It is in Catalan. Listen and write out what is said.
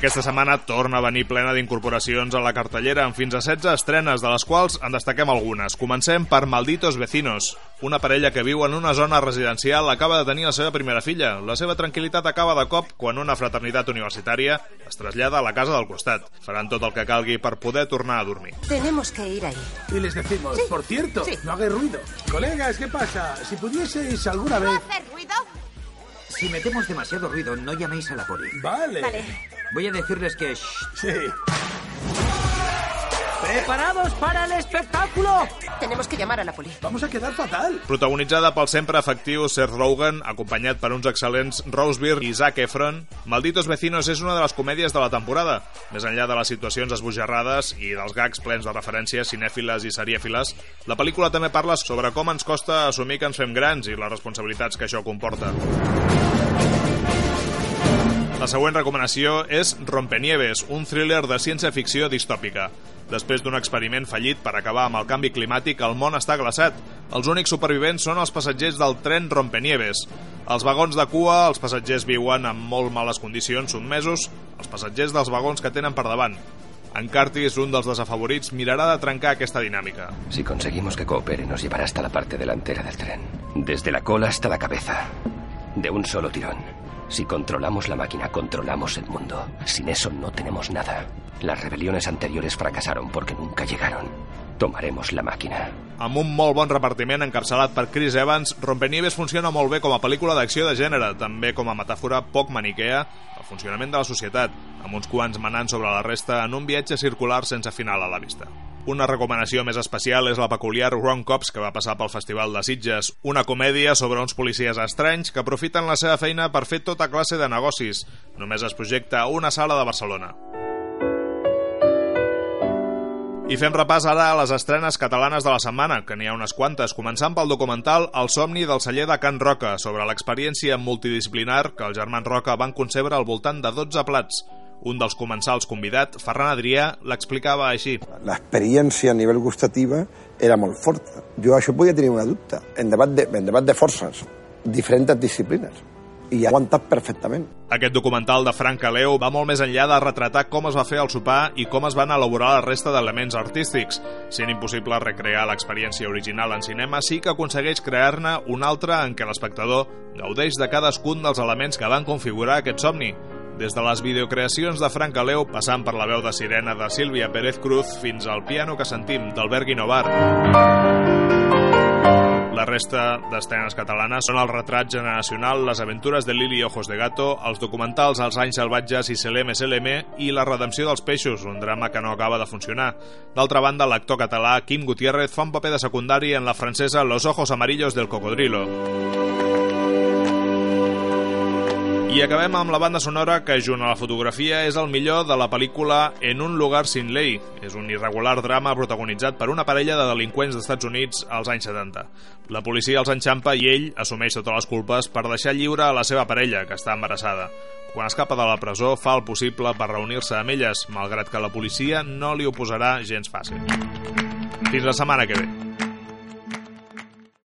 Aquesta setmana torna a venir plena d'incorporacions a la cartellera amb fins a 16 estrenes, de les quals en destaquem algunes. Comencem per Malditos Vecinos. Una parella que viu en una zona residencial acaba de tenir la seva primera filla. La seva tranquil·litat acaba de cop quan una fraternitat universitària es trasllada a la casa del costat. Faran tot el que calgui per poder tornar a dormir. Tenemos que ir ahí. Y les decimos, Sí. por cierto, Sí. no hagáis ruido. Colegas, ¿qué pasa? Si pudieseis alguna vez... hacer ruido? Si metemos demasiado ruido, no llaméis a la poli. Vale. Vale. Voy a decirles que... shh, Sí. ¡Preparados para el espectáculo! Tenemos que llamar a la poli. Vamos a quedar fatal. Protagonitzada pel sempre efectiu Seth Rogen, acompanyat per uns excel·lents Rose Byrne i Zac Efron, Malditos Vecinos és una de les comèdies de la temporada. Més enllà de les situacions esbojarrades i dels gags plens de referències cinèfiles i serièfiles, la pel·lícula també parla sobre com ens costa assumir que ens fem grans i les responsabilitats que això comporta. La següent recomanació és Rompenieves, un thriller de ciència-ficció distòpica. Després d'un experiment fallit per acabar amb el canvi climàtic, el món està glaçat. Els únics supervivents són els passatgers del tren Rompenieves. Els vagons de cua, els passatgers viuen en molt males condicions, sotmesos, els passatgers dels vagons que tenen per davant. En Curtis, un dels desafavorits, mirarà de trencar aquesta dinàmica. Si conseguimos que coopere, nos llevará hasta la parte delantera del tren. Desde la cola hasta la cabeza. De un solo tirón. Si controlamos la máquina, controlamos el mundo. Sin eso no tenemos nada. Las rebeliones anteriores fracasaron porque nunca llegaron. Tomaremos la máquina. Amb un molt bon repartiment encapçalat per Chris Evans, Rompenieves funciona molt bé com a pel·lícula d'acció de gènere, també com a metàfora poc maniquea al funcionament de la societat, amb uns quants manant sobre la resta en un viatge circular sense final a la vista. Una recomanació més especial és la peculiar Wrong Cops que va passar pel Festival de Sitges, una comèdia sobre uns policies estranys que aprofiten la seva feina per fer tota classe de negocis. Només es projecta a una sala de Barcelona. I fem repàs ara a les estrenes catalanes de la setmana, que n'hi ha unes quantes, començant pel documental El somni del celler de Can Roca, sobre l'experiència multidisciplinar que els germans Roca van concebre al voltant de 12 plats. Un dels comensals convidat, Ferran Adrià, l'explicava així. l'experiència a nivell gustativa era molt forta. Jo això podia tenir una dubte. En debat de, en debat de forces, diferents disciplines. I ha aguantat perfectament. Aquest documental de Frank Caleu va molt més enllà de retratar com es va fer el sopar i com es van elaborar la resta d'elements artístics. Sent impossible recrear l'experiència original en cinema, sí que aconsegueix crear-ne una altra en què l'espectador gaudeix de cadascun dels elements que van configurar aquest somni. Des de les videocreacions de Frank Caleu, passant per la veu de sirena de Sílvia Pérez Cruz fins al piano que sentim d'Albert Guinovar. La resta d'estrenes catalanes són el retrat generacional, les aventures de Lili Ojos de Gato, els documentals Els anys salvatges i Selem SLM i La redempció dels peixos, un drama que no acaba de funcionar. D'altra banda, l'actor català Quim Gutiérrez fa un paper de secundari en la francesa Los ojos amarillos del cocodrilo. I acabem amb la banda sonora que, junt a la fotografia, és el millor de la pel·lícula En un lugar sin ley. És un irregular drama protagonitzat per una parella de delinqüents dels Estats Units als anys 70. La policia els enxampa i ell assumeix totes les culpes per deixar lliure a la seva parella, que està embarassada. Quan escapa de la presó, fa el possible per reunir-se amb elles, malgrat que la policia no li ho posarà gens fàcil. Fins la setmana que ve.